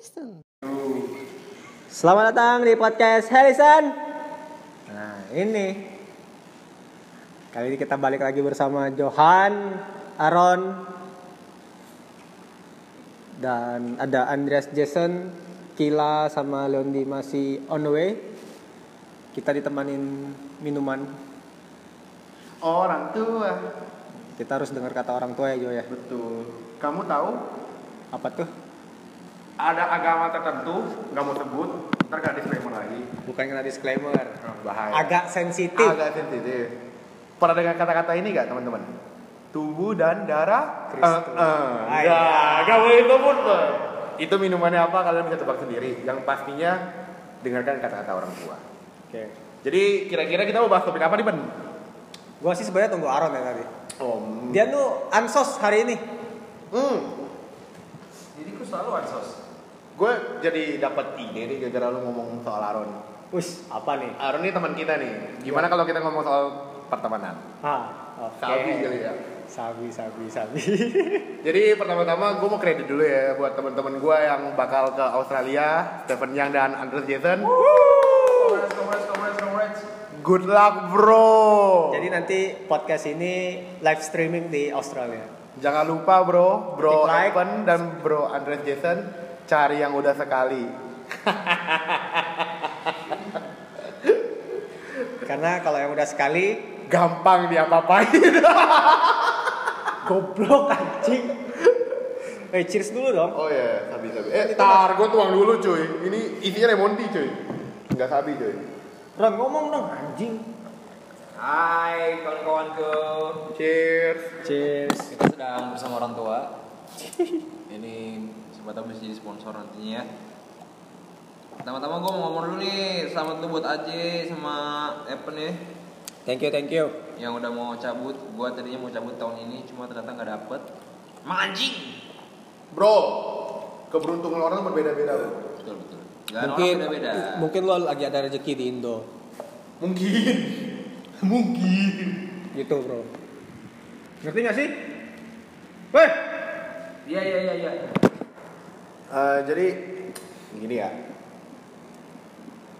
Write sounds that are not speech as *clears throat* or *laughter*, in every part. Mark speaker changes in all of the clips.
Speaker 1: Harrison. Selamat datang di podcast Harrison. Nah, ini. Kali ini kita balik lagi bersama Johan, Aaron, dan ada Andreas Jason, Kila sama Leondi masih on the way. Kita ditemanin minuman.
Speaker 2: Orang tua.
Speaker 1: Kita harus dengar kata orang tua ya Jo ya.
Speaker 2: Betul. Kamu tahu
Speaker 1: Apa tuh?
Speaker 2: Ada agama tertentu nggak mau sebut, ntar gak disclaimer lagi.
Speaker 1: Bukan kena disclaimer.
Speaker 2: bahaya.
Speaker 1: Agak sensitif.
Speaker 2: Agak sensitif. Pernah dengar kata-kata ini gak teman-teman? Tubuh dan darah
Speaker 1: Kristus.
Speaker 2: Eh.
Speaker 1: Ah,
Speaker 2: Nggak,
Speaker 1: iya.
Speaker 2: nggak boleh sebut Bang. Itu minumannya apa kalian bisa tebak sendiri. Yang pastinya dengarkan kata-kata orang tua.
Speaker 1: Oke.
Speaker 2: Jadi kira-kira kita mau bahas topik apa nih Ben?
Speaker 1: Gua sih sebenarnya tunggu Aaron ya tadi.
Speaker 2: Oh,
Speaker 1: Dia tuh ansos hari ini.
Speaker 2: hmm.
Speaker 3: Jadi ku selalu ansos.
Speaker 2: Gue jadi dapat ide nih gara-gara lu ngomong soal Aaron.
Speaker 1: Wis, apa nih?
Speaker 2: Aaron ini teman kita nih. Gimana kalau kita ngomong soal pertemanan?
Speaker 1: Ah, oke.
Speaker 2: Sabi kali ya.
Speaker 1: Sabi, sabi, sabi. *laughs*
Speaker 2: Jadi pertama-tama gue mau kredit dulu ya buat teman-teman gue yang bakal ke Australia, Stephen Yang dan Andrew Jason.
Speaker 3: Congrats, congrats, congrats, congrats.
Speaker 2: Good luck bro.
Speaker 1: Jadi nanti podcast ini live streaming di Australia.
Speaker 2: jangan lupa bro, bro
Speaker 1: like.
Speaker 2: Evan dan bro Andreas Jason cari yang udah sekali.
Speaker 1: Karena kalau yang udah sekali
Speaker 2: Gampang dia apain *laughs*
Speaker 1: goblok anjing. Eh, cheers dulu dong.
Speaker 2: Oh iya, sabi sabi. Eh, tar gue tuang dulu cuy. Ini isinya Remonti cuy. Enggak sabi cuy.
Speaker 1: Ron ngomong dong anjing.
Speaker 3: Hai kawan-kawanku.
Speaker 2: Cheers.
Speaker 1: Cheers.
Speaker 3: Kita sedang bersama orang tua. Ini siapa tahu bisa jadi sponsor nantinya. Pertama-tama gue mau ngomong dulu nih, selamat dulu buat Aje sama Evan ya
Speaker 1: Thank you, thank you.
Speaker 3: yang udah mau cabut. Gua tadinya mau cabut tahun ini, cuma ternyata nggak dapet. Manjing.
Speaker 2: Bro, keberuntungan orang berbeda-beda bro.
Speaker 3: Betul betul. Gak
Speaker 1: mungkin
Speaker 3: orang beda-beda.
Speaker 1: mungkin lo lagi ada rezeki di Indo.
Speaker 2: Mungkin. *laughs* Mungkin.
Speaker 1: Gitu, Bro. Ngerti gak sih? Weh,
Speaker 3: Iya iya iya iya.
Speaker 2: Eh, jadi gini ya.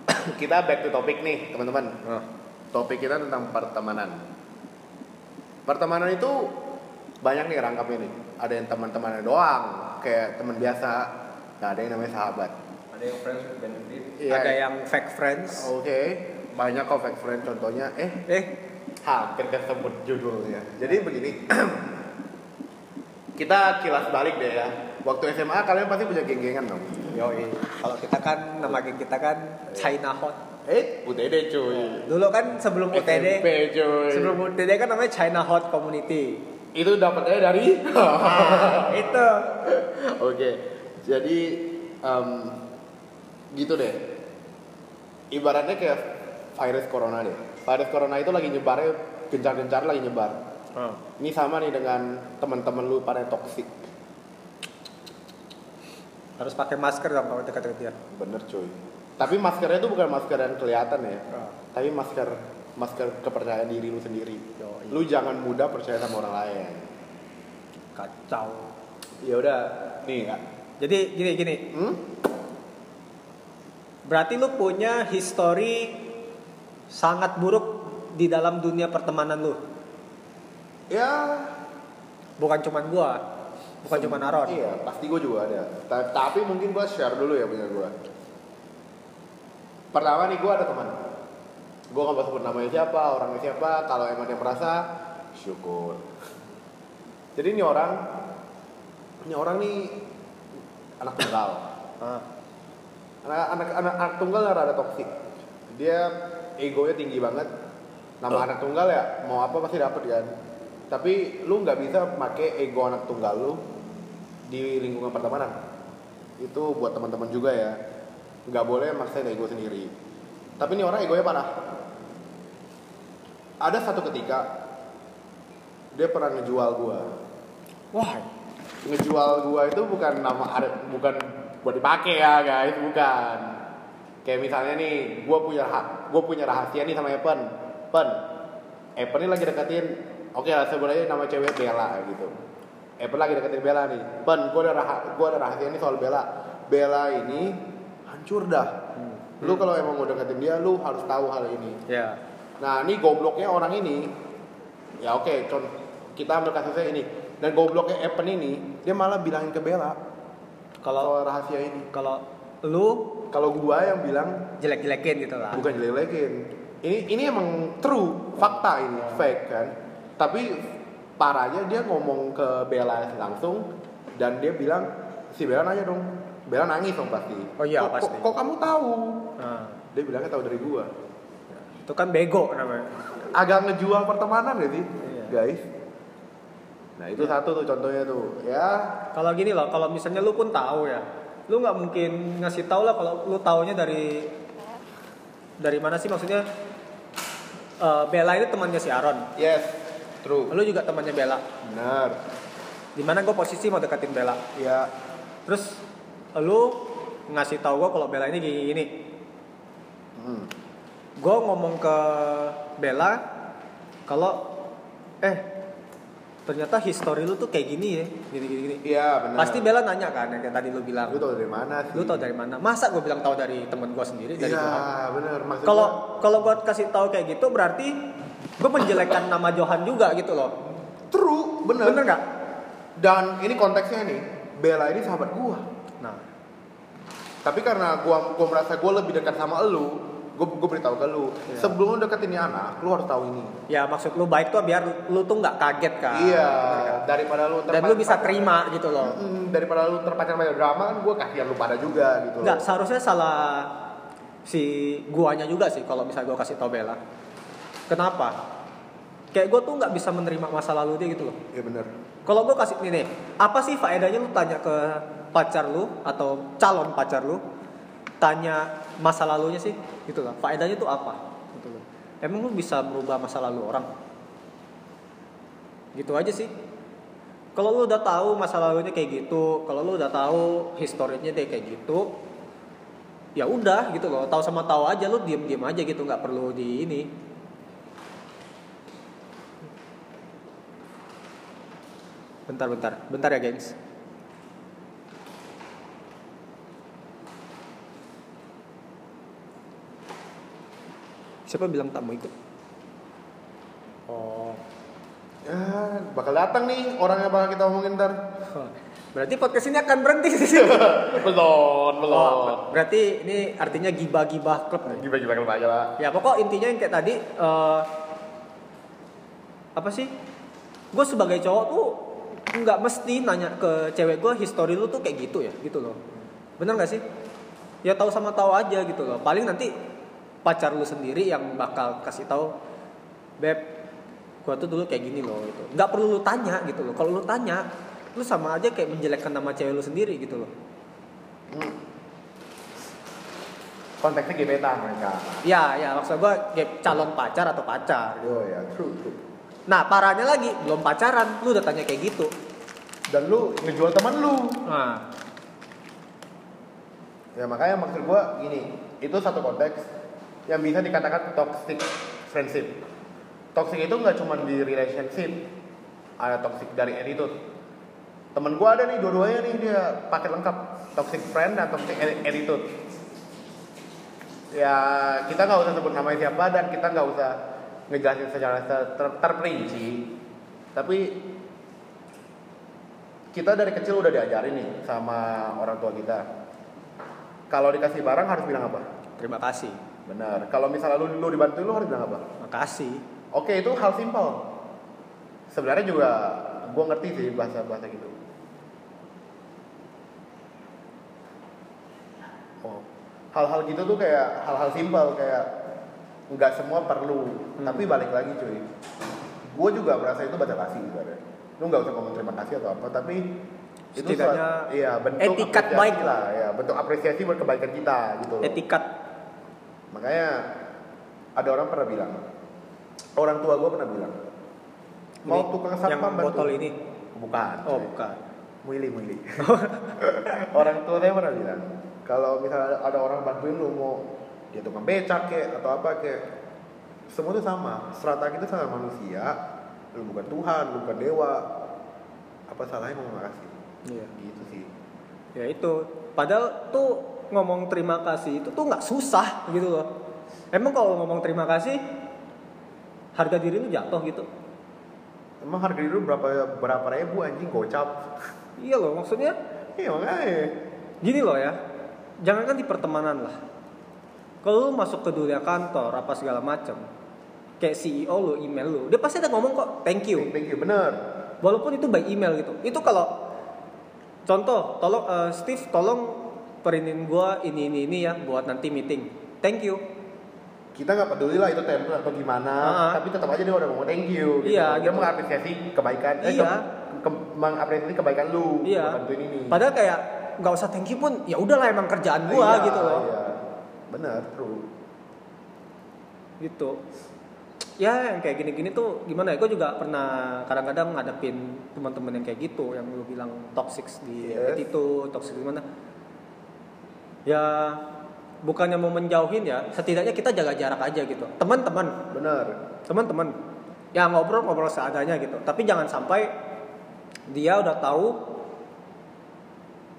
Speaker 2: *coughs* kita back to topik nih, teman-teman.
Speaker 1: Oh.
Speaker 2: Topik kita tentang pertemanan. Pertemanan itu banyak nih rangkapnya nih. Ada yang teman-temannya doang, kayak teman biasa. Nah, ada yang namanya sahabat.
Speaker 3: Ada yang friends with benefit.
Speaker 2: Iya.
Speaker 1: Ada yang fake friends.
Speaker 2: Oke, banyak kok fake friend contohnya. Eh,
Speaker 1: Eh,
Speaker 2: hampir kesebut judulnya. Jadi begini, *clears throat* kita kilas balik deh ya. Waktu SMA kalian pasti punya geng-gengan dong.
Speaker 1: yoi. Kalau kita kan nama geng kita kan China Hot.
Speaker 2: Eh, UTD cuy.
Speaker 1: Dulu kan sebelum UTD,
Speaker 2: SMP cuy.
Speaker 1: sebelum UTD kan namanya China Hot Community.
Speaker 2: itu dapatnya dari
Speaker 1: Ah, *laughs* itu.
Speaker 2: Oke. Jadi em, gitu deh. Ibaratnya kayak virus corona deh. Virus corona itu lagi nyebarnya gencar-gencar lagi nyebar.
Speaker 1: Ah.
Speaker 2: Ini sama nih dengan teman-teman lu pada toksik.
Speaker 1: Harus pakai masker dong kalau dekat-dekat dia.
Speaker 2: Bener cuy. Tapi maskernya itu bukan masker yang kelihatan ya.
Speaker 1: Ah.
Speaker 2: Tapi masker masker kepercayaan diri lu sendiri.
Speaker 1: Yoi.
Speaker 2: Lu jangan mudah percaya sama orang lain.
Speaker 1: Kacau.
Speaker 2: Ya udah, nih Kak.
Speaker 1: Jadi gini gini,
Speaker 2: Hmm?
Speaker 1: berarti lu punya histori sangat buruk di dalam dunia pertemanan lu.
Speaker 2: Ya,
Speaker 1: Bukan cuman gua, bukan cuman Aaron.
Speaker 2: Iya, pasti gue juga ada. Ta- Tapi mungkin gue share dulu ya punya gue. Pertama nih gue ada teman. Gue gak mau sebut namanya siapa, orangnya siapa. Kalau emang dia merasa, syukur. Jadi ini orang, ini orang nih anak tunggal.
Speaker 1: Ah.
Speaker 2: Anak anak anak, anak tunggal rada toksik. Dia egonya tinggi banget. Nama anak tunggal ya mau apa pasti dapet kan. Tapi lu nggak bisa pakai ego anak tunggal lu di lingkungan pertemanan. Itu buat teman-teman juga ya. Nggak boleh maksain ego sendiri. Tapi ini orang egonya parah. Ada satu ketika dia pernah ngejual gua.
Speaker 1: Wah,
Speaker 2: Ngejual gua itu bukan nama ada bukan buat dipakai ya guys, bukan. Kayak misalnya nih, gua punya hak, gua punya rahasia nih sama Evan. Pen, Evan ini lagi deketin, oke lah sebenarnya nama cewek Bella gitu. Evan lagi deketin Bella nih. Pen, gua ada rah gua ada rahasia nih soal Bella. Bella ini hancur dah. Lu kalau emang mau deketin dia, lu harus tahu hal ini.
Speaker 1: Ya.
Speaker 2: Nah, ini gobloknya orang ini. Ya oke, con- kita ambil kasusnya ini. Dan gobloknya Evan ini, dia malah bilangin ke Bella
Speaker 1: Kalau
Speaker 2: rahasia ini.
Speaker 1: kalau lu
Speaker 2: Kalau gua yang bilang
Speaker 1: jelek-jelekin gitu lah.
Speaker 2: bukan jelek-jelekin. Ini ini emang true, fakta ini, fake kan. Tapi parahnya dia ngomong ke Bella langsung dan dia bilang si Bella nanya dong. Bella nangis dong pasti.
Speaker 1: Oh iya,
Speaker 2: kok,
Speaker 1: pasti.
Speaker 2: Kok, kok kamu tahu?
Speaker 1: Nah,
Speaker 2: Dia bilangnya tahu dari gua.
Speaker 1: itu kan bego namanya.
Speaker 2: Agak ngejual pertemanan gak sih,
Speaker 1: Iya.
Speaker 2: guys? Nah itu satu tuh contohnya tuh. Ya,
Speaker 1: Kalau gini loh, kalau misalnya lu pun tahu ya, lu nggak mungkin ngasih tahu lah kalau lu taunya dari dari mana sih maksudnya? eh, Bella itu temannya si Aaron.
Speaker 2: yes, true.
Speaker 1: Lu juga temannya Bella.
Speaker 2: Benar.
Speaker 1: Di mana gue posisi mau deketin Bella.
Speaker 2: Ya,
Speaker 1: Terus lu ngasih tahu gue kalau Bella ini gini gini.
Speaker 2: hmm.
Speaker 1: Gue ngomong ke Bella kalau eh ternyata history lu tuh kayak gini ya, gini gini gini.
Speaker 2: Iya benar.
Speaker 1: Pasti Bella nanya kan yang tadi lu bilang.
Speaker 2: Lu tau dari mana sih?
Speaker 1: Lu tau dari mana? Masa gue bilang tahu dari temen gue sendiri dari?
Speaker 2: Iya benar.
Speaker 1: Kalau kalau gue kasih tahu kayak gitu berarti gue menjelekkan nama Johan juga gitu loh.
Speaker 2: true, bener.
Speaker 1: Bener nggak?
Speaker 2: Dan ini konteksnya nih, Bella ini sahabat gua.
Speaker 1: Nah,
Speaker 2: Tapi karena gua gua merasa gua lebih dekat sama lu, gua gua beritahu ke lu.
Speaker 1: Iya.
Speaker 2: Sebelum lu deketin ini anak, lu harus tahu ini.
Speaker 1: ya maksud lu baik tuh biar lu tuh nggak kaget kan.
Speaker 2: iya,
Speaker 1: kan?
Speaker 2: daripada lu
Speaker 1: Dan lu bisa terima gitu loh.
Speaker 2: Mm, daripada lu terpacar banyak drama kan gua kasihan lu pada juga gitu.
Speaker 1: Nggak seharusnya salah si guanya juga sih kalau misalnya gue kasih tau Bella. Kenapa? Kayak gue tuh nggak bisa menerima masa lalu dia gitu loh.
Speaker 2: Iya bener.
Speaker 1: Kalau gue kasih nih nih, apa sih faedahnya lu tanya ke pacar lu atau calon pacar lu, tanya masa lalunya sih, gitu loh. Faedahnya tuh apa? Gitu loh. Emang lu bisa merubah masa lalu orang? Gitu aja sih. Kalau lu udah tahu masa lalunya kayak gitu, kalau lu udah tahu historinya dia kayak gitu, ya udah gitu loh. Tahu sama tahu aja lu diem-diem aja gitu, nggak perlu di ini. Bentar, bentar, bentar ya, gengs. Siapa bilang tak mau ikut? Oh,
Speaker 2: Ya, bakal datang nih orang yang bakal kita omongin ntar.
Speaker 1: berarti podcast ini akan berhenti sih. *laughs*
Speaker 2: belum,
Speaker 1: Oh, berarti ini artinya gibah-gibah klub.
Speaker 2: Gimana gimana aja lah.
Speaker 1: Ya pokok intinya yang kayak tadi eh, apa sih? Gue sebagai cowok tuh nggak mesti nanya ke cewek gue history lu tuh kayak gitu ya, gitu loh. Bener nggak sih? Ya tahu sama tahu aja gitu loh. Paling nanti pacar lu sendiri yang bakal kasih tahu, beb, gue tuh dulu kayak gini loh. Gitu. Nggak perlu lu tanya gitu loh. Kalau lu tanya, lu sama aja kayak menjelekkan nama cewek lu sendiri gitu loh.
Speaker 2: Hmm. Konteksnya gebetan mereka.
Speaker 1: Ya, ya maksud gue calon pacar atau pacar.
Speaker 2: Yo ya, true, true.
Speaker 1: Nah parahnya lagi belum pacaran, lu udah tanya kayak gitu.
Speaker 2: Dan lu ngejual teman lu.
Speaker 1: Nah,
Speaker 2: Ya makanya maksud gua gini, itu satu konteks yang bisa dikatakan toxic friendship. Toxic itu nggak cuma di relationship, ada toxic dari attitude. Temen gua ada nih dua-duanya nih dia paket lengkap, toxic friend dan toxic atti- attitude. Ya kita nggak usah sebut namanya siapa dan kita nggak usah ngejelasin secara ter- ter- terperinci. Tapi kita dari kecil udah diajarin nih sama orang tua kita kalau dikasih barang harus bilang apa?
Speaker 1: terima kasih.
Speaker 2: Benar. Kalau misalnya lu, lu dibantu lu harus bilang apa?
Speaker 1: Makasih.
Speaker 2: Oke, itu hal simpel. Sebenarnya juga gua ngerti sih bahasa-bahasa gitu. Oh. Hal-hal gitu tuh kayak hal-hal simpel kayak nggak semua perlu,
Speaker 1: Hmm.
Speaker 2: tapi balik lagi cuy. Gue juga merasa itu baca kasih sebenarnya. Lu nggak usah ngomong terima kasih atau apa, tapi itu
Speaker 1: Setidaknya
Speaker 2: suat- iya bentuk
Speaker 1: etikat baik
Speaker 2: lah, ya bentuk apresiasi buat kebaikan kita gitu loh.
Speaker 1: Etikat.
Speaker 2: Makanya ada orang pernah bilang, orang tua gue pernah bilang, mau
Speaker 1: Ini,
Speaker 2: tukang
Speaker 1: yang
Speaker 2: satpam bantu.
Speaker 1: botol ini.
Speaker 2: Bukan.
Speaker 1: Oh
Speaker 2: cuy.
Speaker 1: bukan.
Speaker 2: Muili muili. *laughs* orang tua saya pernah bilang, kalau misalnya ada orang bantuin lu mau dia tukang becak kek atau apa kek, semua itu sama. Strata kita sama manusia, lu bukan Tuhan, lu bukan dewa. Apa salahnya ngomong makasih?
Speaker 1: Iya.
Speaker 2: Gitu sih.
Speaker 1: ya itu padahal tuh ngomong terima kasih itu tuh nggak susah gitu loh emang kalau ngomong terima kasih harga diri lu jatuh gitu
Speaker 2: Emang harga diri lu berapa berapa ribu anjing gocap?
Speaker 1: iya loh maksudnya
Speaker 2: Iya makanya.
Speaker 1: gini loh ya jangankan di pertemanan lah kalau lu masuk ke dunia kantor apa segala macam kayak CEO lu email lu dia pasti ada ngomong kok thank you
Speaker 2: Thank you, bener.
Speaker 1: walaupun itu by email gitu itu kalau contoh tolong eh, Steve tolong perinin gua ini ini ini ya buat nanti meeting thank you
Speaker 2: Kita nggak peduli lah itu template atau gimana,
Speaker 1: Ah.
Speaker 2: tapi tetap aja dia udah ngomong thank you. Gitu.
Speaker 1: Iya,
Speaker 2: Dia
Speaker 1: gitu.
Speaker 2: mengapresiasi kebaikan. eh,
Speaker 1: Iya.
Speaker 2: ke- ke- mengapresiasi kebaikan lu.
Speaker 1: iya
Speaker 2: bantuin ini.
Speaker 1: padahal kayak nggak usah thank you pun ya udahlah emang kerjaan gua
Speaker 2: Iya,
Speaker 1: gitu loh
Speaker 2: Iya. Bener, true.
Speaker 1: gitu. Ya yang kayak gini-gini tuh gimana ya? Gue juga pernah kadang-kadang ngadepin teman-teman yang kayak gitu yang lu bilang toxic di
Speaker 2: Yes.
Speaker 1: attitude toxic di mana. Ya bukannya mau menjauhin ya setidaknya kita jaga jarak aja gitu. Teman-teman.
Speaker 2: Bener.
Speaker 1: teman-teman. Ya ngobrol-ngobrol seadanya gitu. Tapi jangan sampai dia udah tahu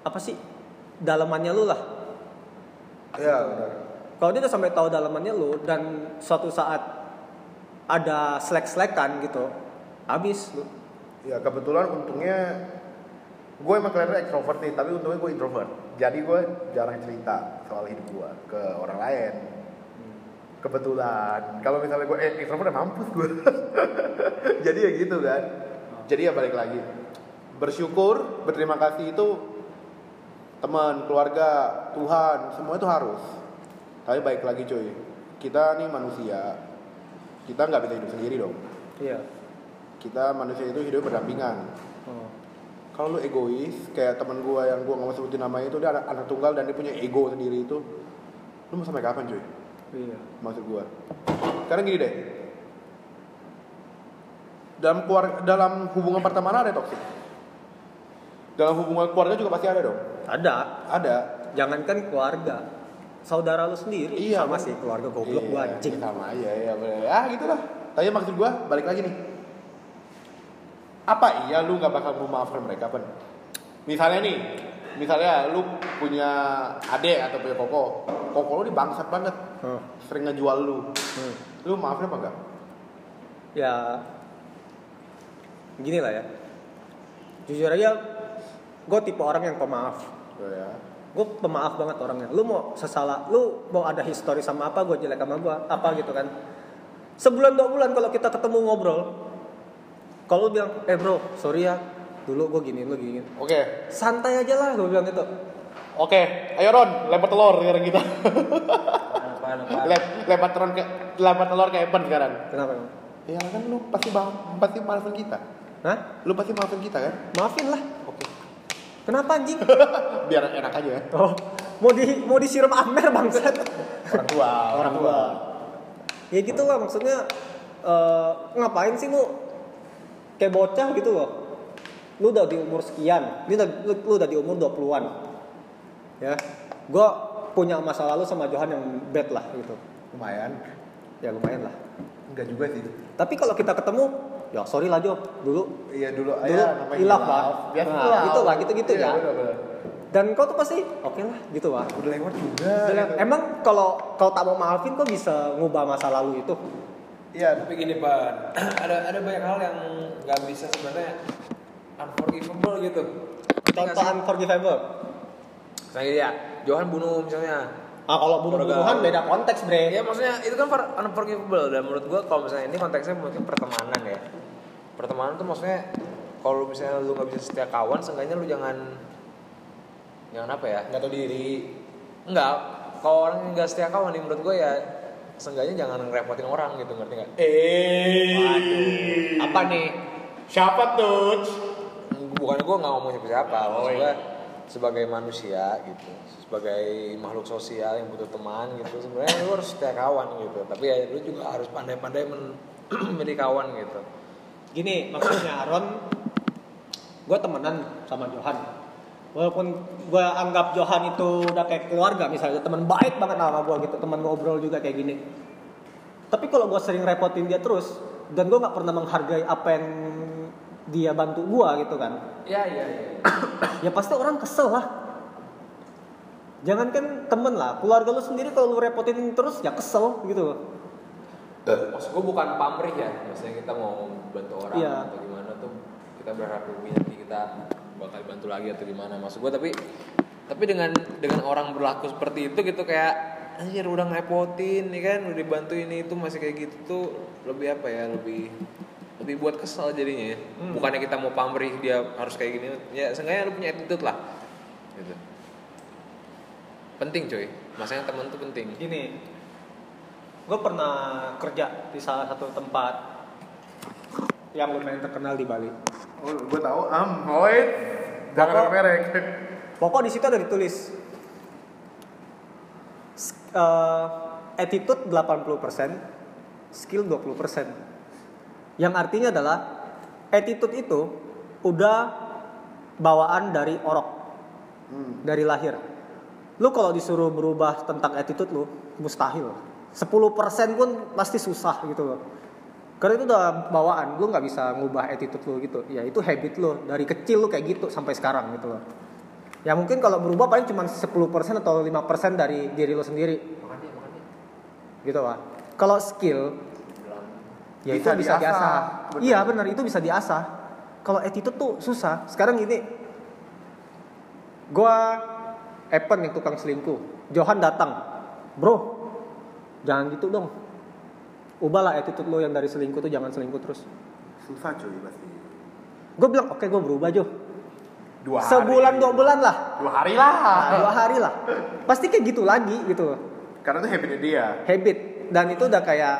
Speaker 1: apa sih dalamannya lu lah.
Speaker 2: Iya, bener.
Speaker 1: Kalau dia udah sampai tahu dalamannya lu dan suatu saat ada selek-selekan gitu habis lu
Speaker 2: Ya kebetulan untungnya gue emang kelihatannya ekstrovert nih, tapi untungnya gue introvert. Jadi gue jarang cerita soal hidup gue ke orang lain. Kebetulan, kalau misalnya gue eh, ekstrovert ya mampus gue. *laughs* Jadi ya gitu kan. Jadi ya balik lagi. Bersyukur, berterima kasih itu teman, keluarga, Tuhan, semua itu harus. Tapi baik lagi cuy, kita nih manusia, kita nggak bisa hidup sendiri dong.
Speaker 1: iya.
Speaker 2: Kita manusia itu hidup berdampingan.
Speaker 1: Oh.
Speaker 2: kalau lu egois kayak temen gua yang gua nggak mau sebutin namanya itu dia anak, anak tunggal dan dia punya ego sendiri itu lu mau sampai kapan cuy?
Speaker 1: Iya.
Speaker 2: Maksud gua. Sekarang gini deh. Dalam keluarga dalam hubungan pertemanan ada toksik? Dalam hubungan keluarga juga pasti ada dong?
Speaker 1: Ada.
Speaker 2: Ada.
Speaker 1: Jangankan keluarga saudara lu sendiri
Speaker 2: Iya,
Speaker 1: sama sih keluarga goblok gua
Speaker 2: Iya,
Speaker 1: anjing.
Speaker 2: sama aja ya bener. ah gitulah. Tapi maksud gua balik lagi nih. Apa iya lu nggak bakal memaafkan mereka pen? Misalnya nih misalnya lu punya adik atau punya koko koko lu di bangsat banget.
Speaker 1: Hmm.
Speaker 2: sering ngejual lu.
Speaker 1: Hmm.
Speaker 2: lu maafin apa enggak
Speaker 1: ya gini lah ya. Jujur aja gue tipe orang yang pemaaf.
Speaker 2: Oh, ya
Speaker 1: gue pemaaf banget orangnya. Lu mau sesalah lu mau ada histori sama apa gue jelek sama gue apa gitu kan. Sebulan dua bulan kalau kita ketemu ngobrol kalau lu bilang eh bro sorry ya dulu gue gini lu gini.
Speaker 2: Oke.
Speaker 1: Santai aja lah gue bilang gitu.
Speaker 2: Oke ayo Ron lempar telur sekarang kita? Lem, lempar telur ke lempar telur ke Evan sekarang.
Speaker 1: Kenapa
Speaker 2: ya kan lu pasti bang pasti maafin kita.
Speaker 1: Hah?
Speaker 2: lu pasti maafin kita kan?
Speaker 1: Maafin lah kenapa anjing? *laughs*
Speaker 2: Biar enak aja.
Speaker 1: Oh mau di mau disiram amer bangsat.
Speaker 2: Orang tua
Speaker 1: orang tua. Ya gitu lah maksudnya eh, ngapain sih lu? Kayak bocah gitu loh. Lu udah di umur sekian lu udah, lu, lu udah di umur 20-an ya gua punya masa lalu sama Johan yang bad lah gitu.
Speaker 2: Lumayan.
Speaker 1: Ya lumayan lah.
Speaker 2: Enggak juga sih.
Speaker 1: Tapi kalau kita ketemu ya sorry lah Jo dulu
Speaker 2: iya dulu
Speaker 1: Dulu
Speaker 2: ya,
Speaker 1: hilaf. Pak.
Speaker 2: biasa
Speaker 1: Nah, gitu lah, gitu-gitu
Speaker 2: Iya,
Speaker 1: ya.
Speaker 2: bener-bener.
Speaker 1: dan kau tuh pasti oke lah gitu lah
Speaker 2: udah lewat juga
Speaker 1: Bilang,
Speaker 2: gitu.
Speaker 1: emang kalau kau tak mau maafin kau bisa ngubah masa lalu itu
Speaker 2: iya
Speaker 3: Tapi gini Pan, *clears throat* ada ada banyak hal yang nggak bisa sebenarnya unforgivable gitu.
Speaker 1: Contoh unforgivable
Speaker 3: Misalnya ya, Johan bunuh misalnya.
Speaker 1: Ah kalau bunuh-bunuhan beda konteks bre
Speaker 3: Ya maksudnya itu kan for- unforgivable dan menurut gua kalau misalnya ini konteksnya mungkin pertemanan ya. Pertemanan tuh maksudnya kalau misalnya lu nggak bisa setia kawan, seenggaknya lu jangan jangan apa ya?
Speaker 2: nggak tahu diri
Speaker 3: Enggak, kalau orang nggak setia kawan nih menurut gue ya seenggaknya jangan ngerepotin orang gitu ngerti nggak?
Speaker 2: eh
Speaker 3: Apa nih?
Speaker 2: siapa tuh
Speaker 3: Bukan gue nggak ngomong siapa siapa,
Speaker 2: Oh,
Speaker 3: maksud
Speaker 2: iya.
Speaker 3: sebagai manusia gitu, sebagai makhluk sosial yang butuh teman gitu, sebenarnya lu harus setia kawan gitu. Tapi ya lu juga harus pandai-pandai memilih *clears throat* kawan gitu.
Speaker 1: gini maksudnya Aaron gue temenan sama Johan walaupun gue anggap Johan itu udah kayak keluarga misalnya teman baik banget sama gue gitu teman ngobrol juga kayak gini tapi kalau gue sering repotin dia terus dan gue nggak pernah menghargai apa yang dia bantu gue gitu kan
Speaker 3: Iya iya iya.
Speaker 1: ya pasti orang kesel lah Jangankan temen lah, keluarga lu sendiri kalau lu repotin terus ya kesel gitu loh.
Speaker 3: Maksud gue bukan pamrih ya, maksudnya kita mau bantu orang
Speaker 1: Iya.
Speaker 3: atau gimana tuh kita berharap lebih nanti kita bakal bantu lagi atau gimana maksud gue tapi tapi dengan dengan orang berlaku seperti itu gitu kayak anjir udah ngerepotin nih kan udah dibantu ini itu masih kayak gitu tuh lebih apa ya lebih lebih buat kesel jadinya ya
Speaker 1: Hmm.
Speaker 3: bukannya kita mau pamrih dia harus kayak gini ya seenggaknya lu punya attitude lah gitu penting coy masanya teman tuh penting
Speaker 1: Gini, gue pernah kerja di salah satu tempat yang lumayan terkenal di Bali.
Speaker 2: Oh, gue tahu. Am, wait. Jangan
Speaker 1: Pokok-
Speaker 2: merek.
Speaker 1: Pokok di situ ada ditulis eh, attitude 80%, skill 20%. Yang artinya adalah attitude itu udah bawaan dari orok,
Speaker 2: Hmm.
Speaker 1: dari lahir. Lu kalau disuruh berubah tentang attitude lu, mustahil. 10% pun pasti susah gitu loh. Karena itu udah bawaan, lu nggak bisa ngubah attitude lu gitu. Ya itu habit lu dari kecil lu kayak gitu sampai sekarang gitu loh. Ya mungkin kalau berubah paling cuma 10% atau 5% dari diri lu sendiri
Speaker 3: makanya makanya
Speaker 1: gitu lah. Kalau skill ya
Speaker 2: Bisa
Speaker 1: itu bisa
Speaker 2: diasah,
Speaker 1: diasah. Iya benar itu bisa diasah. Kalau attitude tuh susah. Sekarang gini, gua Evan yang tukang selingkuh, Johan datang, bro, jangan gitu dong. Ubahlah attitude lo yang dari selingkuh tuh jangan selingkuh terus.
Speaker 2: Susah cuy pasti.
Speaker 1: Gue bilang oke gue berubah Jo.
Speaker 2: Dua hari.
Speaker 1: Sebulan dua bulan lah,
Speaker 2: Dua hari lah.
Speaker 1: Nah, dua hari lah. Pasti kayak gitu lagi gitu.
Speaker 2: Karena itu habitnya dia.
Speaker 1: Habit dan itu udah kayak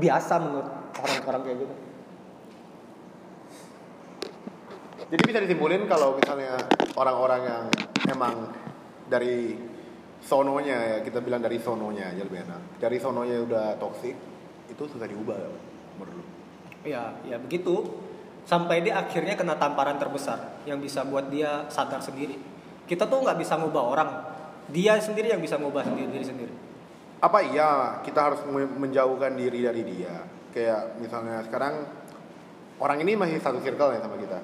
Speaker 1: biasa menurut orang-orang kayak gitu.
Speaker 2: Jadi bisa disimpulin kalau misalnya orang-orang yang emang dari sononya ya kita bilang dari sononya aja lebih enak. Dari sononya udah toxic itu susah diubah menurut lu.
Speaker 1: Ya, ya begitu. Sampai dia akhirnya kena tamparan terbesar yang bisa buat dia sadar sendiri. Kita tuh nggak bisa ngubah orang. Dia sendiri yang bisa ngubah sendiri diri sendiri.
Speaker 2: Apa iya kita harus me- menjauhkan diri dari dia? Kayak misalnya sekarang orang ini masih satu circle ya sama kita.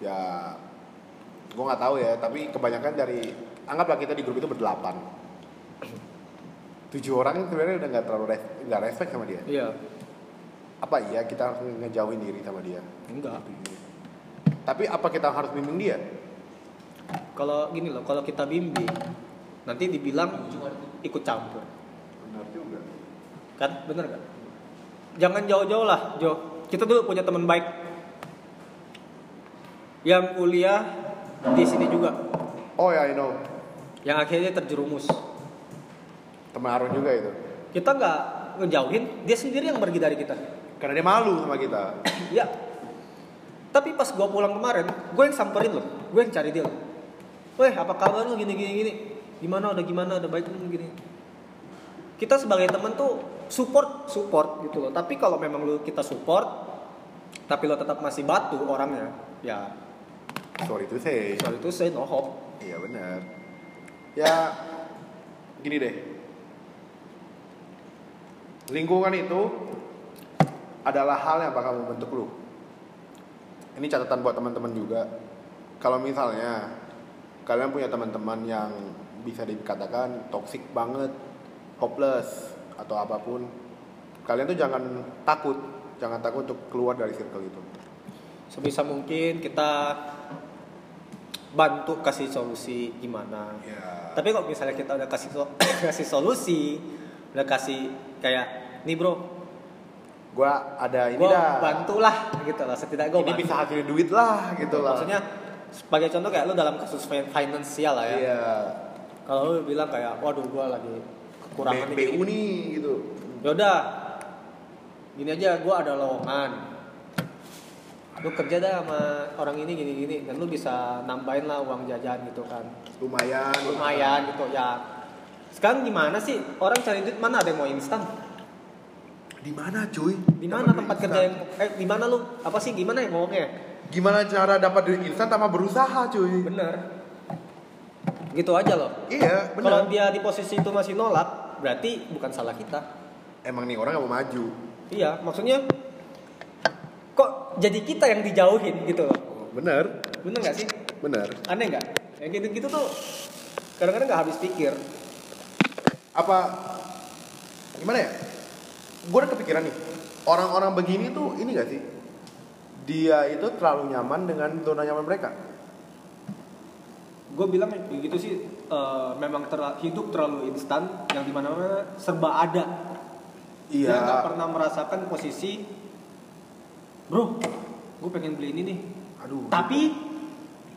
Speaker 2: Ya, gue nggak tahu ya. Tapi kebanyakan dari anggaplah kita di grup itu berdelapan. Tujuh orang sebenarnya udah nggak terlalu res- nggak respect sama dia.
Speaker 1: Iya.
Speaker 2: Apa iya kita harus ngejauhin diri sama dia?
Speaker 1: Enggak.
Speaker 2: Tapi apa kita harus bimbing dia?
Speaker 1: Kalau gini loh, kalau kita bimbing nanti dibilang ikut campur.
Speaker 2: Benar juga.
Speaker 1: Kan? Bener kan? Jangan jauh-jauh lah, Jo. Kita dulu punya teman baik yang kuliah di sini juga,
Speaker 2: Oh ya, I know.
Speaker 1: Yang akhirnya terjerumus.
Speaker 2: Teman Arun juga itu.
Speaker 1: Kita nggak ngejauhin, dia sendiri yang pergi dari kita.
Speaker 2: Karena dia malu sama kita. *clears throat*
Speaker 1: Ya. Tapi pas gua pulang kemarin, gue yang samperin loh, gue yang cari dia. loh. Weh, apa kabar lu gini gini gini? Gimana udah gimana udah baik belum gini? Kita sebagai teman tuh support support gitu loh. Tapi kalau memang lu kita support, tapi lo tetap masih batu orangnya, ya
Speaker 2: Sorry itu say.
Speaker 1: soal itu saya no hope.
Speaker 2: Iya benar. Ya gini deh. Lingkungan itu adalah hal yang bakal membentuk lu. Ini catatan buat teman-teman juga. Kalau misalnya kalian punya teman-teman yang bisa dikatakan toxic banget, hopeless atau apa pun, kalian tuh jangan takut, jangan takut untuk keluar dari circle itu.
Speaker 1: Sebisa mungkin kita bantu kasih solusi gimana.
Speaker 2: Ya.
Speaker 1: Tapi kalau misalnya kita udah kasih so- *coughs* kasih solusi, udah kasih kayak nih bro,
Speaker 2: Gua ada ini
Speaker 1: gue
Speaker 2: dah.
Speaker 1: bantulah gitu lah. Setidaknya gue
Speaker 2: ini bisa hasilin duit lah gitu lah.
Speaker 1: Maksudnya sebagai contoh kayak lu dalam kasus fin- finansial lah ya.
Speaker 2: Iya.
Speaker 1: Kalau lu bilang kayak, waduh gue lagi kekurangan
Speaker 2: B-. BU nih gitu.
Speaker 1: Yaudah, gini aja gue ada lowongan. Lu kerja dah sama orang ini gini-gini. Dan lu bisa nambahin lah uang jajan gitu kan.
Speaker 2: Lumayan.
Speaker 1: lumayan gitu ya. Sekarang gimana sih? Orang cari duit mana? Ada yang mau instan?
Speaker 2: Di mana cuy?
Speaker 1: di mana tempat kerja yang eh di mana lu? Apa sih? Gimana ya ngomongnya?
Speaker 2: Gimana cara dapat duit instan tanpa berusaha cuy?
Speaker 1: bener. Gitu aja loh.
Speaker 2: Iya,
Speaker 1: kalau
Speaker 2: benar.
Speaker 1: dia di posisi itu masih nolak berarti bukan salah kita.
Speaker 2: Emang nih orang gak mau maju.
Speaker 1: iya maksudnya jadi kita yang dijauhin gitu loh.
Speaker 2: Bener,
Speaker 1: bener nggak sih?
Speaker 2: Bener.
Speaker 1: aneh nggak? Yang gitu gitu tuh kadang-kadang nggak habis pikir.
Speaker 2: Apa gimana ya? Gue udah kepikiran nih. Orang-orang begini tuh ini gak sih? Dia itu terlalu nyaman dengan zona nyaman mereka.
Speaker 1: Gue bilang kayak gitu sih eh, memang ter- hidup terlalu instan yang di mana-mana serba ada.
Speaker 2: Iya.
Speaker 1: dia nggak pernah merasakan posisi bro gue pengen beli ini nih.
Speaker 2: Aduh.
Speaker 1: Tapi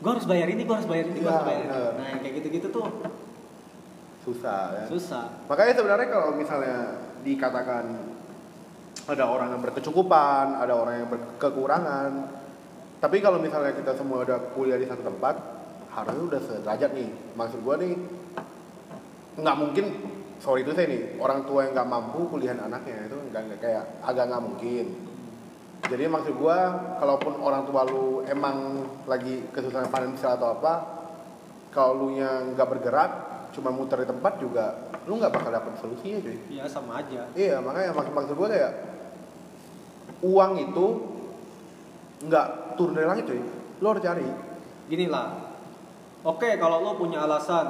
Speaker 1: gue harus bayar ini gue harus bayar ini gue
Speaker 2: Iya,
Speaker 1: harus bayar ini nah yang kayak gitu-gitu tuh.
Speaker 2: Susah ya.
Speaker 1: Susah.
Speaker 2: Makanya sebenarnya kalau misalnya dikatakan ada orang yang berkecukupan ada orang yang berkekurangan tapi kalau misalnya kita semua udah kuliah di satu tempat harusnya udah sederajat nih. Maksud gue nih nggak mungkin sorry itu saya nih orang tua yang nggak mampu kuliahan anaknya itu nggak kayak agak nggak mungkin jadi maksud gue kalaupun orang tua lu emang lagi kesusahan finansial atau apa kalau lu yang nggak bergerak cuma muter di tempat juga lu nggak bakal dapet solusinya cuy.
Speaker 1: Ya sama aja.
Speaker 2: Iya makanya maksud maksud gue kayak uang itu nggak turun dari langit cuy. Lu harus cari.
Speaker 1: Gini lah. Oke kalau lo punya alasan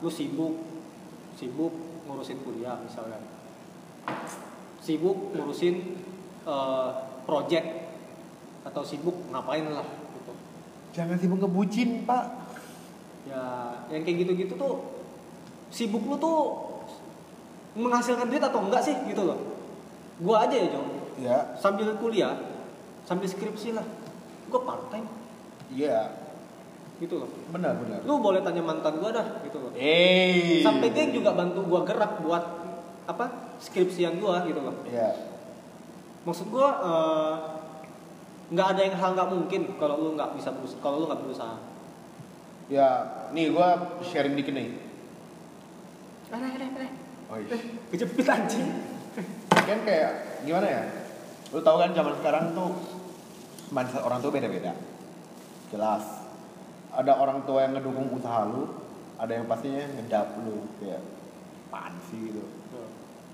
Speaker 1: lo sibuk sibuk ngurusin kuliah misalnya. Sibuk ngurusin eh, project atau sibuk ngapain lah gitu.
Speaker 2: Jangan sibuk ngebucin pak.
Speaker 1: Ya yang kayak gitu-gitu tuh sibuk lu tuh menghasilkan duit atau enggak sih gitu loh. Gua aja ya Jong.
Speaker 2: Ya.
Speaker 1: Sambil kuliah sambil skripsi lah. Gua part time
Speaker 2: iya.
Speaker 1: Gitu loh.
Speaker 2: Benar benar.
Speaker 1: Lu boleh tanya mantan gua dah gitu loh.
Speaker 2: Eh
Speaker 1: sampai dia juga bantu gua gerak buat apa skripsian gua gitu loh.
Speaker 2: Iya
Speaker 1: maksud gua eh, nggak ada yang hal nggak mungkin kalau lu nggak bisa kalau lu nggak berusaha.
Speaker 2: Ya nih gue sharing dikit nih.
Speaker 1: Ada ada
Speaker 2: oh iya.
Speaker 1: Kejepit anjing.
Speaker 2: Kan kayak gimana ya? Lu tahu kan zaman sekarang tuh mindset orang tua beda-beda. Jelas. Ada orang tua yang ngedukung usaha lu ada yang pastinya ngedap lu kayak apaan sih gitu.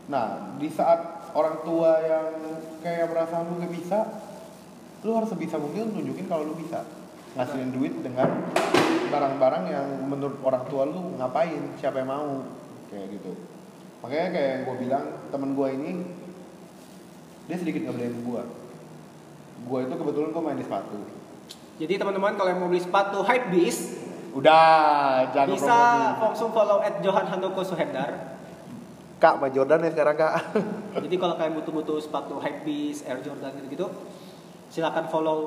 Speaker 2: Nah di saat orang tua yang kayak merasa lu gak bisa lu harus sebisa mungkin tunjukin kalau lu bisa. Ngasilin duit dengan barang-barang yang menurut orang tua lu ngapain siapa yang mau kayak gitu. Makanya kayak yang gue bilang temen gue ini dia sedikit ngebelain gue gue itu kebetulan gue main di sepatu.
Speaker 1: Jadi teman-teman kalau yang mau beli sepatu hype beast
Speaker 2: udah jangan
Speaker 1: bisa
Speaker 2: promosi.
Speaker 1: langsung follow at Johan Handoko Suhendar
Speaker 2: kak sama Jordan ya sekarang kak. *laughs*
Speaker 1: Jadi kalau kalian butuh-butuh sepatu hype beast Air Jordan gitu-gitu silakan follow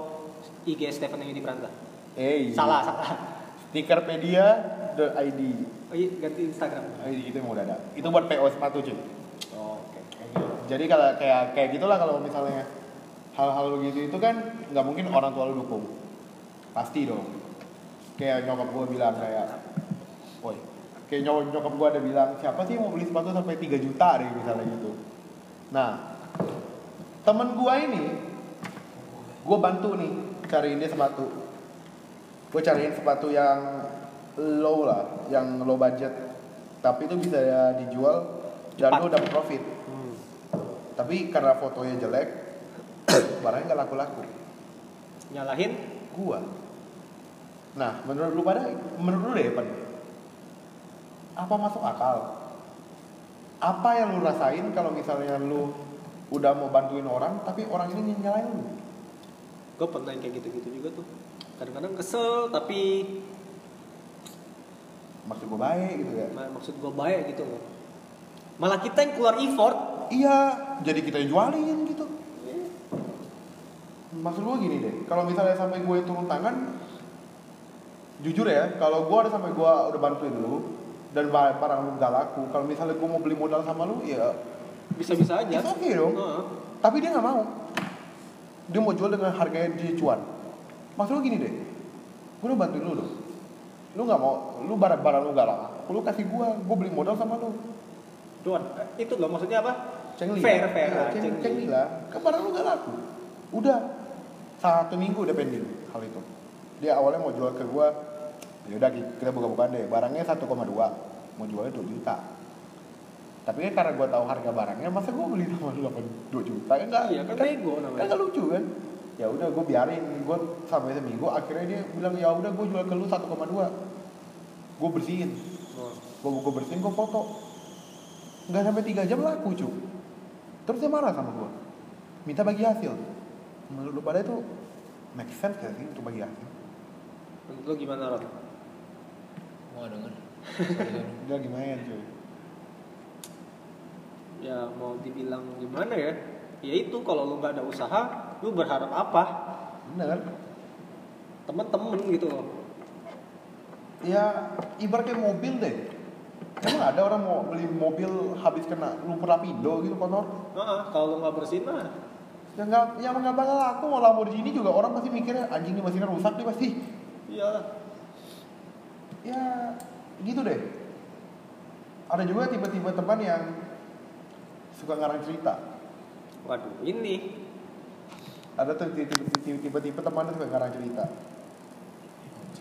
Speaker 1: IG Stephen Yudi Pranta
Speaker 2: eh
Speaker 1: salah salah.
Speaker 2: Stickerpedia.id
Speaker 1: oh iya ganti Instagram.
Speaker 2: Eh, itu yang udah ada itu buat PO sepatu cuy.
Speaker 1: Oh, oke.
Speaker 2: Jadi kalau kayak kayak gitulah kalau misalnya hal-hal begitu itu kan nggak mungkin orang tua lu dukung. Pasti dong. Kayak nyokap gue bilang kayak kayak nyokap nyokap gue ada bilang siapa sih yang mau beli sepatu sampai 3 juta deh misalnya gitu. Nah temen gue ini gue bantu nih cariin dia sepatu. Gue cariin sepatu yang low lah yang low budget. Tapi itu bisa dijual dan lu dapat profit. Tapi karena fotonya jelek *coughs* barangnya nggak laku-laku.
Speaker 1: Nyalahin?
Speaker 2: Gua. Nah menurut lu pada menurut lu deh Pan apa masuk akal? Apa yang lu rasain kalau misalnya lu udah mau bantuin orang tapi orang ini nyalain? Lu
Speaker 1: gue pernah kayak gitu-gitu juga tuh. Kadang-kadang kesel tapi
Speaker 2: maksud gua baik gitu ya?
Speaker 1: Ma- maksud gue baik gitu. Loh malah kita yang keluar effort.
Speaker 2: Iya jadi kita yang jualin gitu. Maksud gua gini deh kalau misalnya sampai gue turun tangan jujur ya kalau gua udah sampai gua udah bantuin lu dan ba- barang lu gak laku. Kalau misalnya gua mau beli modal sama lu ya
Speaker 1: bisa-bisa aja.
Speaker 2: It's okay dong.
Speaker 1: Heeh.
Speaker 2: tapi dia nggak mau. Dia mau jual dengan harganya dia cuan maksud lu gini deh. Gue udah bantuin lu dong. Lu nggak mau lu barang barang lu gak laku lu kasih gua. Gua beli modal sama lu.
Speaker 1: Duan, eh, itu loh maksudnya apa?
Speaker 2: Cengli.
Speaker 1: Fair fair lah,
Speaker 2: ceng,
Speaker 1: cengli.
Speaker 2: cengli lah. Kan barang lu gak laku. Udah. Satu minggu udah pending hal itu. Dia awalnya mau jual ke gua ya udah kita buka-bukaan deh. Barangnya 1,2 mau jualnya 2 juta. Tapi kan karena gua tahu harga barangnya masa gua beli sama lu 8 2 juta? Kan enggak
Speaker 1: Iya, kan bego namanya.
Speaker 2: kan lucu kan? Ya udah gua biarin. Gua sampai seminggu akhirnya dia bilang ya udah gua jual ke lu 1,2 gua bersihin. Gue gue bersihin gue foto. Nggak sampai tiga jam laku cu. Terus dia marah sama gue minta bagi hasil. Menurut lu pada itu make sense gak sih untuk bagi hasil?
Speaker 1: Menurut lu gimana Ron?
Speaker 3: Mau denger. *laughs*
Speaker 2: lagi main cuy
Speaker 1: Ya mau dibilang gimana ya? Ya itu kalau lu nggak ada usaha, lu berharap apa?
Speaker 2: bener
Speaker 1: Temen-temen gitu loh.
Speaker 2: ya ibarat kayak mobil deh emang ada orang mau beli mobil habis kena lumpur lapindo gitu kotor
Speaker 1: Nah, kalau lu nggak bersihin mah
Speaker 2: yang nggak yang nggak bakal laku mau Lamborghini juga orang pasti mikirnya anjing ini mesinnya rusak nih pasti
Speaker 1: iya
Speaker 2: ya gitu deh. Ada juga tipe-tipe teman yang suka ngarang cerita.
Speaker 1: Waduh, ini.
Speaker 2: Ada tuh tipe-tipe teman yang suka ngarang cerita.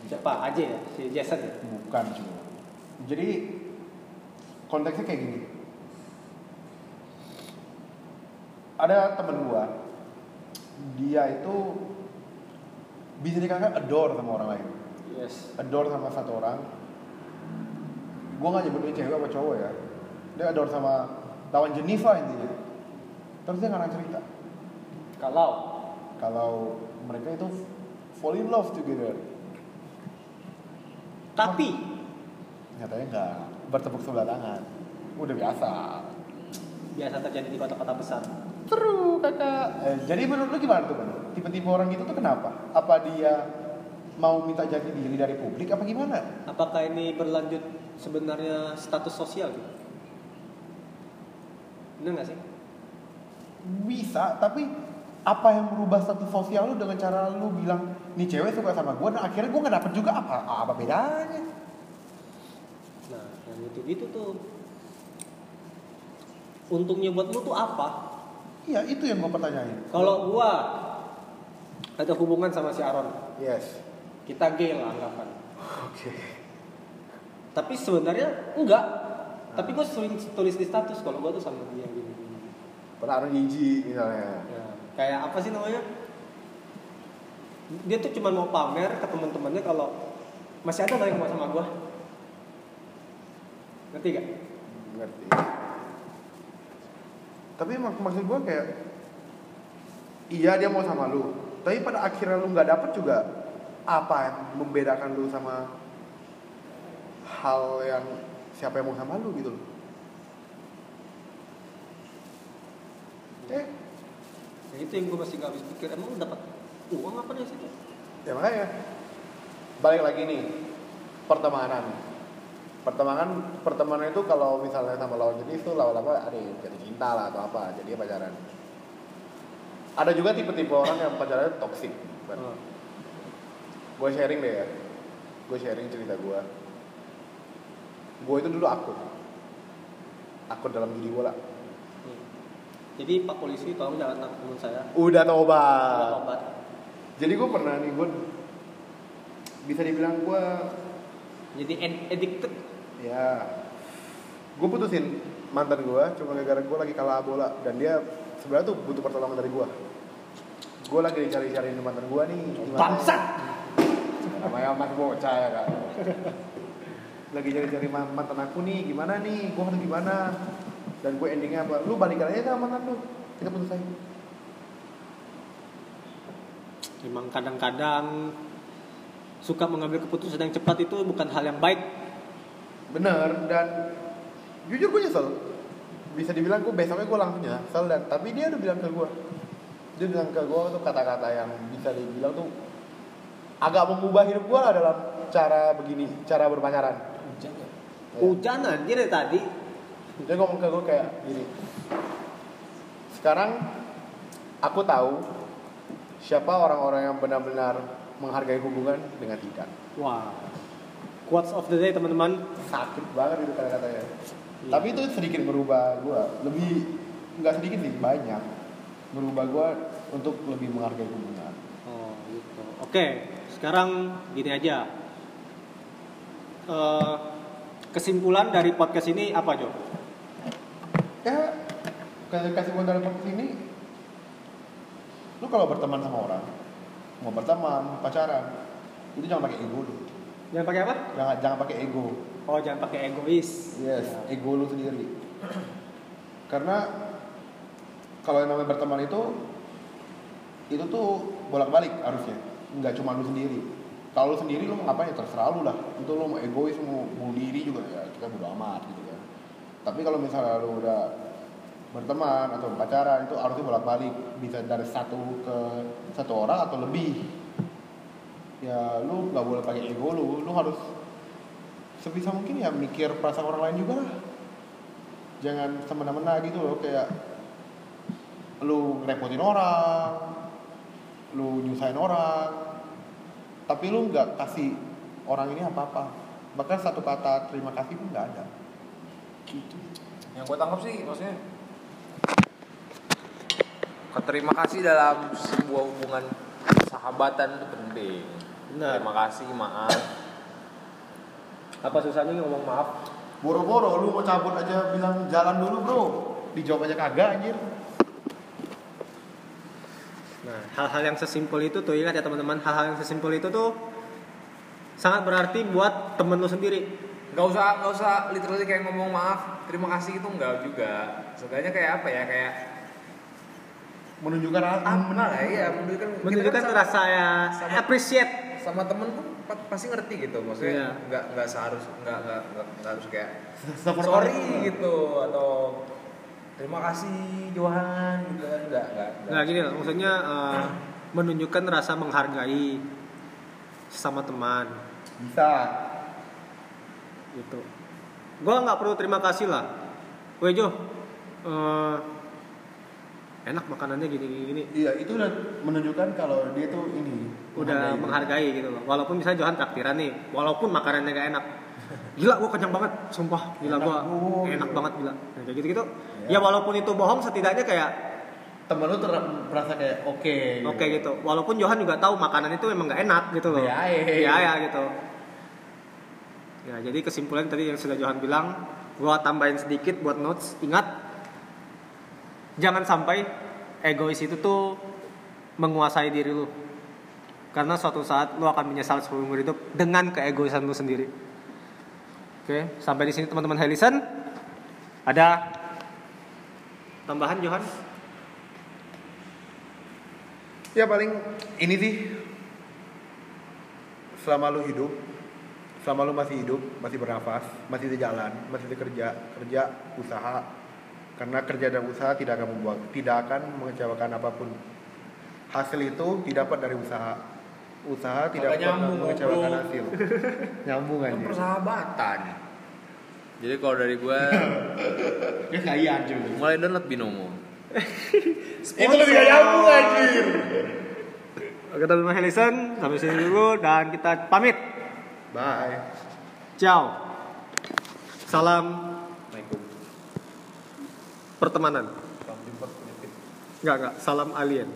Speaker 1: Siapa? Aja ya? Si Jason ya?
Speaker 2: bukan cuma. Jadi konteksnya kayak gini. Ada temen gua dia itu bisa dikatakan adore sama orang lain
Speaker 1: Yes.
Speaker 2: adore sama satu orang gua nggak nyebut dia cewek apa cowok ya dia adore sama lawan lah intinya terus dia ngarang cerita
Speaker 1: Kalau
Speaker 2: kalau mereka itu fall in love together
Speaker 1: tapi
Speaker 2: nyatanya enggak bertepuk sebelah tangan udah biasa
Speaker 1: biasa terjadi di kota-kota besar.
Speaker 2: Seru kakak. Eh, jadi menurut lu gimana tuh kan? Tipe-tipe orang gitu tuh kenapa? Apa dia mau minta jati diri dari publik apa gimana?
Speaker 1: Apakah ini berlanjut sebenarnya status sosial gitu? Bener nggak sih?
Speaker 2: Bisa, tapi apa yang merubah status sosial lu dengan cara lu bilang nih cewek suka sama gue, nah akhirnya gue nggak dapet juga apa apa bedanya?
Speaker 1: Nah, yang gitu-gitu tuh untungnya buat lu tuh apa?
Speaker 2: Iya itu yang gue pertanyain.
Speaker 1: Kalau gua ada hubungan sama si Aaron,
Speaker 2: Yes.
Speaker 1: Kita gay lah anggapan.
Speaker 2: Oke.
Speaker 1: Tapi sebenarnya enggak. Tapi gue sering tulis di status kalau gue tuh sama dia gini. gini.
Speaker 2: Penaruh jijik misalnya.
Speaker 1: Ya, kayak apa sih namanya? Dia tuh cuma mau pamer ke teman-temannya kalau masih ada yang mau sama gue. Ngerti gak?
Speaker 2: Ngerti. Tapi mak maksud gue kayak iya dia mau sama lu, tapi pada akhirnya lu nggak dapet juga apa yang membedakan lu sama hal yang siapa yang mau sama lu gitu loh. Eh,
Speaker 1: Ya, itu yang gue masih gak habis pikir. Emang lu dapat uang apa dari situ?
Speaker 2: ya makanya balik lagi nih pertemanan. Pertemanan pertemanan itu kalau misalnya sama lawan jenis itu lama-lama ada yang jadi cinta lah atau apa, jadi pacaran. Ada juga tipe-tipe orang yang pacarannya toxic.
Speaker 1: Hmm.
Speaker 2: Gue sharing deh ya. Gue sharing cerita gue. Gue itu dulu akut. Akut dalam judi bola.
Speaker 1: Hmm. Jadi Pak Polisi tolong jangan nangkep teman saya.
Speaker 2: Udah
Speaker 1: Udah
Speaker 2: tobat.
Speaker 1: obat.
Speaker 2: Jadi gue pernah nih gue bisa dibilang gue
Speaker 1: Jadi ad- addicted.
Speaker 2: ya gue putusin mantan gue cuma gara-gara gue lagi kalah bola dan dia sebenarnya tuh butuh pertolongan dari gue. Gue lagi dicari-cariin mantan gue nih.
Speaker 1: Bangsat.
Speaker 2: Namanya mas bocah ya kak. *laughs* Lagi cari-cari ma- mantan aku nih gimana nih? Gue harus gimana? Dan gue endingnya apa? Lu balikan aja sama mantan lu. Kita putus aja.
Speaker 1: Memang kadang-kadang suka mengambil keputusan yang cepat itu bukan hal yang baik.
Speaker 2: bener dan jujur gue nyesel. Bisa dibilang gue besoknya gue langsung nyesel dan tapi dia udah bilang ke gue dia bilang ke gue tuh kata-kata yang bisa dibilang tuh agak mengubah hidup gue lah dalam cara begini cara berpacaran
Speaker 3: Hujan ya?
Speaker 1: Hujan anjir dari tadi.
Speaker 2: Dia ngomong ke gue kayak gini. Sekarang aku tahu siapa orang-orang yang benar-benar menghargai hubungan dengan tidak.
Speaker 1: Wah. Quotes of the day teman-teman.
Speaker 2: Sakit banget itu kata-katanya.
Speaker 1: Iya.
Speaker 2: Tapi itu sedikit merubah gue. Lebih nggak sedikit sih banyak merubah gue untuk lebih menghargai hubungan.
Speaker 1: Oh gitu. Oke, sekarang gini aja. Eh, kesimpulan dari podcast ini apa Jo?
Speaker 2: Ya gue dari podcast ini. Lu kalau berteman sama orang, mau berteman, pacaran, itu jangan pakai ego dulu.
Speaker 1: Jangan pakai apa?
Speaker 2: Jangan jangan pakai ego.
Speaker 1: Oh jangan pakai egois.
Speaker 2: Yes, ego lu sendiri. Karena kalau yang namanya berteman itu itu tuh bolak-balik harusnya. Nggak cuma lu sendiri. Kalau lu sendiri lu mau ngapain ya terserah lu lah. Itu lu mau egois mau bunuh diri juga ya kita bodo amat gitu kan. Tapi kalau misalnya lu udah berteman atau pacaran itu harusnya bolak-balik bisa dari satu ke satu orang atau lebih ya lu nggak boleh pakai ego lu lu harus sebisa mungkin ya mikir perasaan orang lain juga lah jangan semena-mena gitu loh kayak lu ngerepotin orang lu nyusahin orang tapi lu nggak kasih orang ini apa-apa. Bahkan satu kata terima kasih pun nggak ada. Gitu.
Speaker 3: Yang gue tangkap sih maksudnya keterima kasih dalam sebuah hubungan sahabatan itu penting.
Speaker 1: Benar.
Speaker 3: terima kasih maaf.
Speaker 1: Apa susahnya ngomong maaf?
Speaker 2: boro-boro lu mau cabut aja bilang jalan dulu bro. Dijawab aja kagak anjir
Speaker 1: Nah, hal-hal yang sesimpel itu tuh ingat ya teman-teman, hal-hal yang sesimpel itu tuh sangat berarti buat temen lu sendiri.
Speaker 3: nggak usah nggak usah literally kayak ngomong maaf terima kasih itu enggak juga sebenarnya kayak apa ya kayak
Speaker 2: menunjukkan
Speaker 3: apa lah ya menunjukkan kita kan
Speaker 1: Menunjukkan
Speaker 3: sama-
Speaker 1: rasa ya
Speaker 3: sama-
Speaker 1: appreciate.
Speaker 3: sama temen tuh pa- pasti ngerti gitu maksudnya
Speaker 1: Iya.
Speaker 3: nggak nggak seharus nggak nggak nggak harus kayak
Speaker 2: Seperti
Speaker 3: sorry gitu atau terima kasih Johan gitu kan nggak nggak nggak.
Speaker 1: Nah, gini loh, maksudnya eh, menunjukkan rasa menghargai sesama teman
Speaker 2: bisa
Speaker 1: gitu. Gua nggak perlu terima kasih lah. Weh Jo, eh, enak makanannya gini gini gini.
Speaker 2: iya itu udah menunjukkan kalau dia tuh ini
Speaker 1: Udah menghargai gitu loh. Walaupun misalnya Johan traktiran nih, walaupun makanannya gak enak. *laughs* Gila gua kenyang banget, sumpah. Gila
Speaker 2: Enak,
Speaker 1: gua
Speaker 2: Bu.
Speaker 1: enak banget gila. Nah, kayak gitu-gitu.
Speaker 2: Ya.
Speaker 1: Ya walaupun itu bohong setidaknya kayak
Speaker 2: temen lu ter merasa kayak oke
Speaker 1: oke gitu. Walaupun Johan juga tahu makanan itu emang gak enak gitu loh.
Speaker 2: Iya, iya.
Speaker 1: Iya ya gitu. Ya, jadi kesimpulan tadi yang sudah Johan bilang, gua tambahin sedikit buat notes. Ingat jangan sampai egois itu tuh menguasai diri lu. Karena suatu saat lu akan menyesal seumur hidup dengan keegoisan lu sendiri. Oke, sampai di sini teman-teman Helisen. Ada tambahan Johan?
Speaker 2: ya paling ini sih. Selama lu hidup selama lu masih hidup masih bernafas masih di jalan masih di kerja kerja usaha. Karena kerja dan usaha tidak akan membuat tidak akan mengecewakan apa pun. Hasil itu didapat dari usaha. Usaha tidak
Speaker 3: nyambung,
Speaker 2: mengecewakan hasil. *laughs* Nyambung
Speaker 3: Kan
Speaker 2: aja
Speaker 3: persahabatan jadi kalau dari gue
Speaker 2: ya nggak iya anjir
Speaker 3: mulai download binomo *laughs*
Speaker 2: itu lebih gak nyambung anjir
Speaker 1: Oke teman-teman Helisen, sampai sini dulu dan kita pamit.
Speaker 2: bye
Speaker 1: Ciao. Salam
Speaker 3: Assalamualaikum
Speaker 1: pertemanan. Enggak, enggak. Salam alien.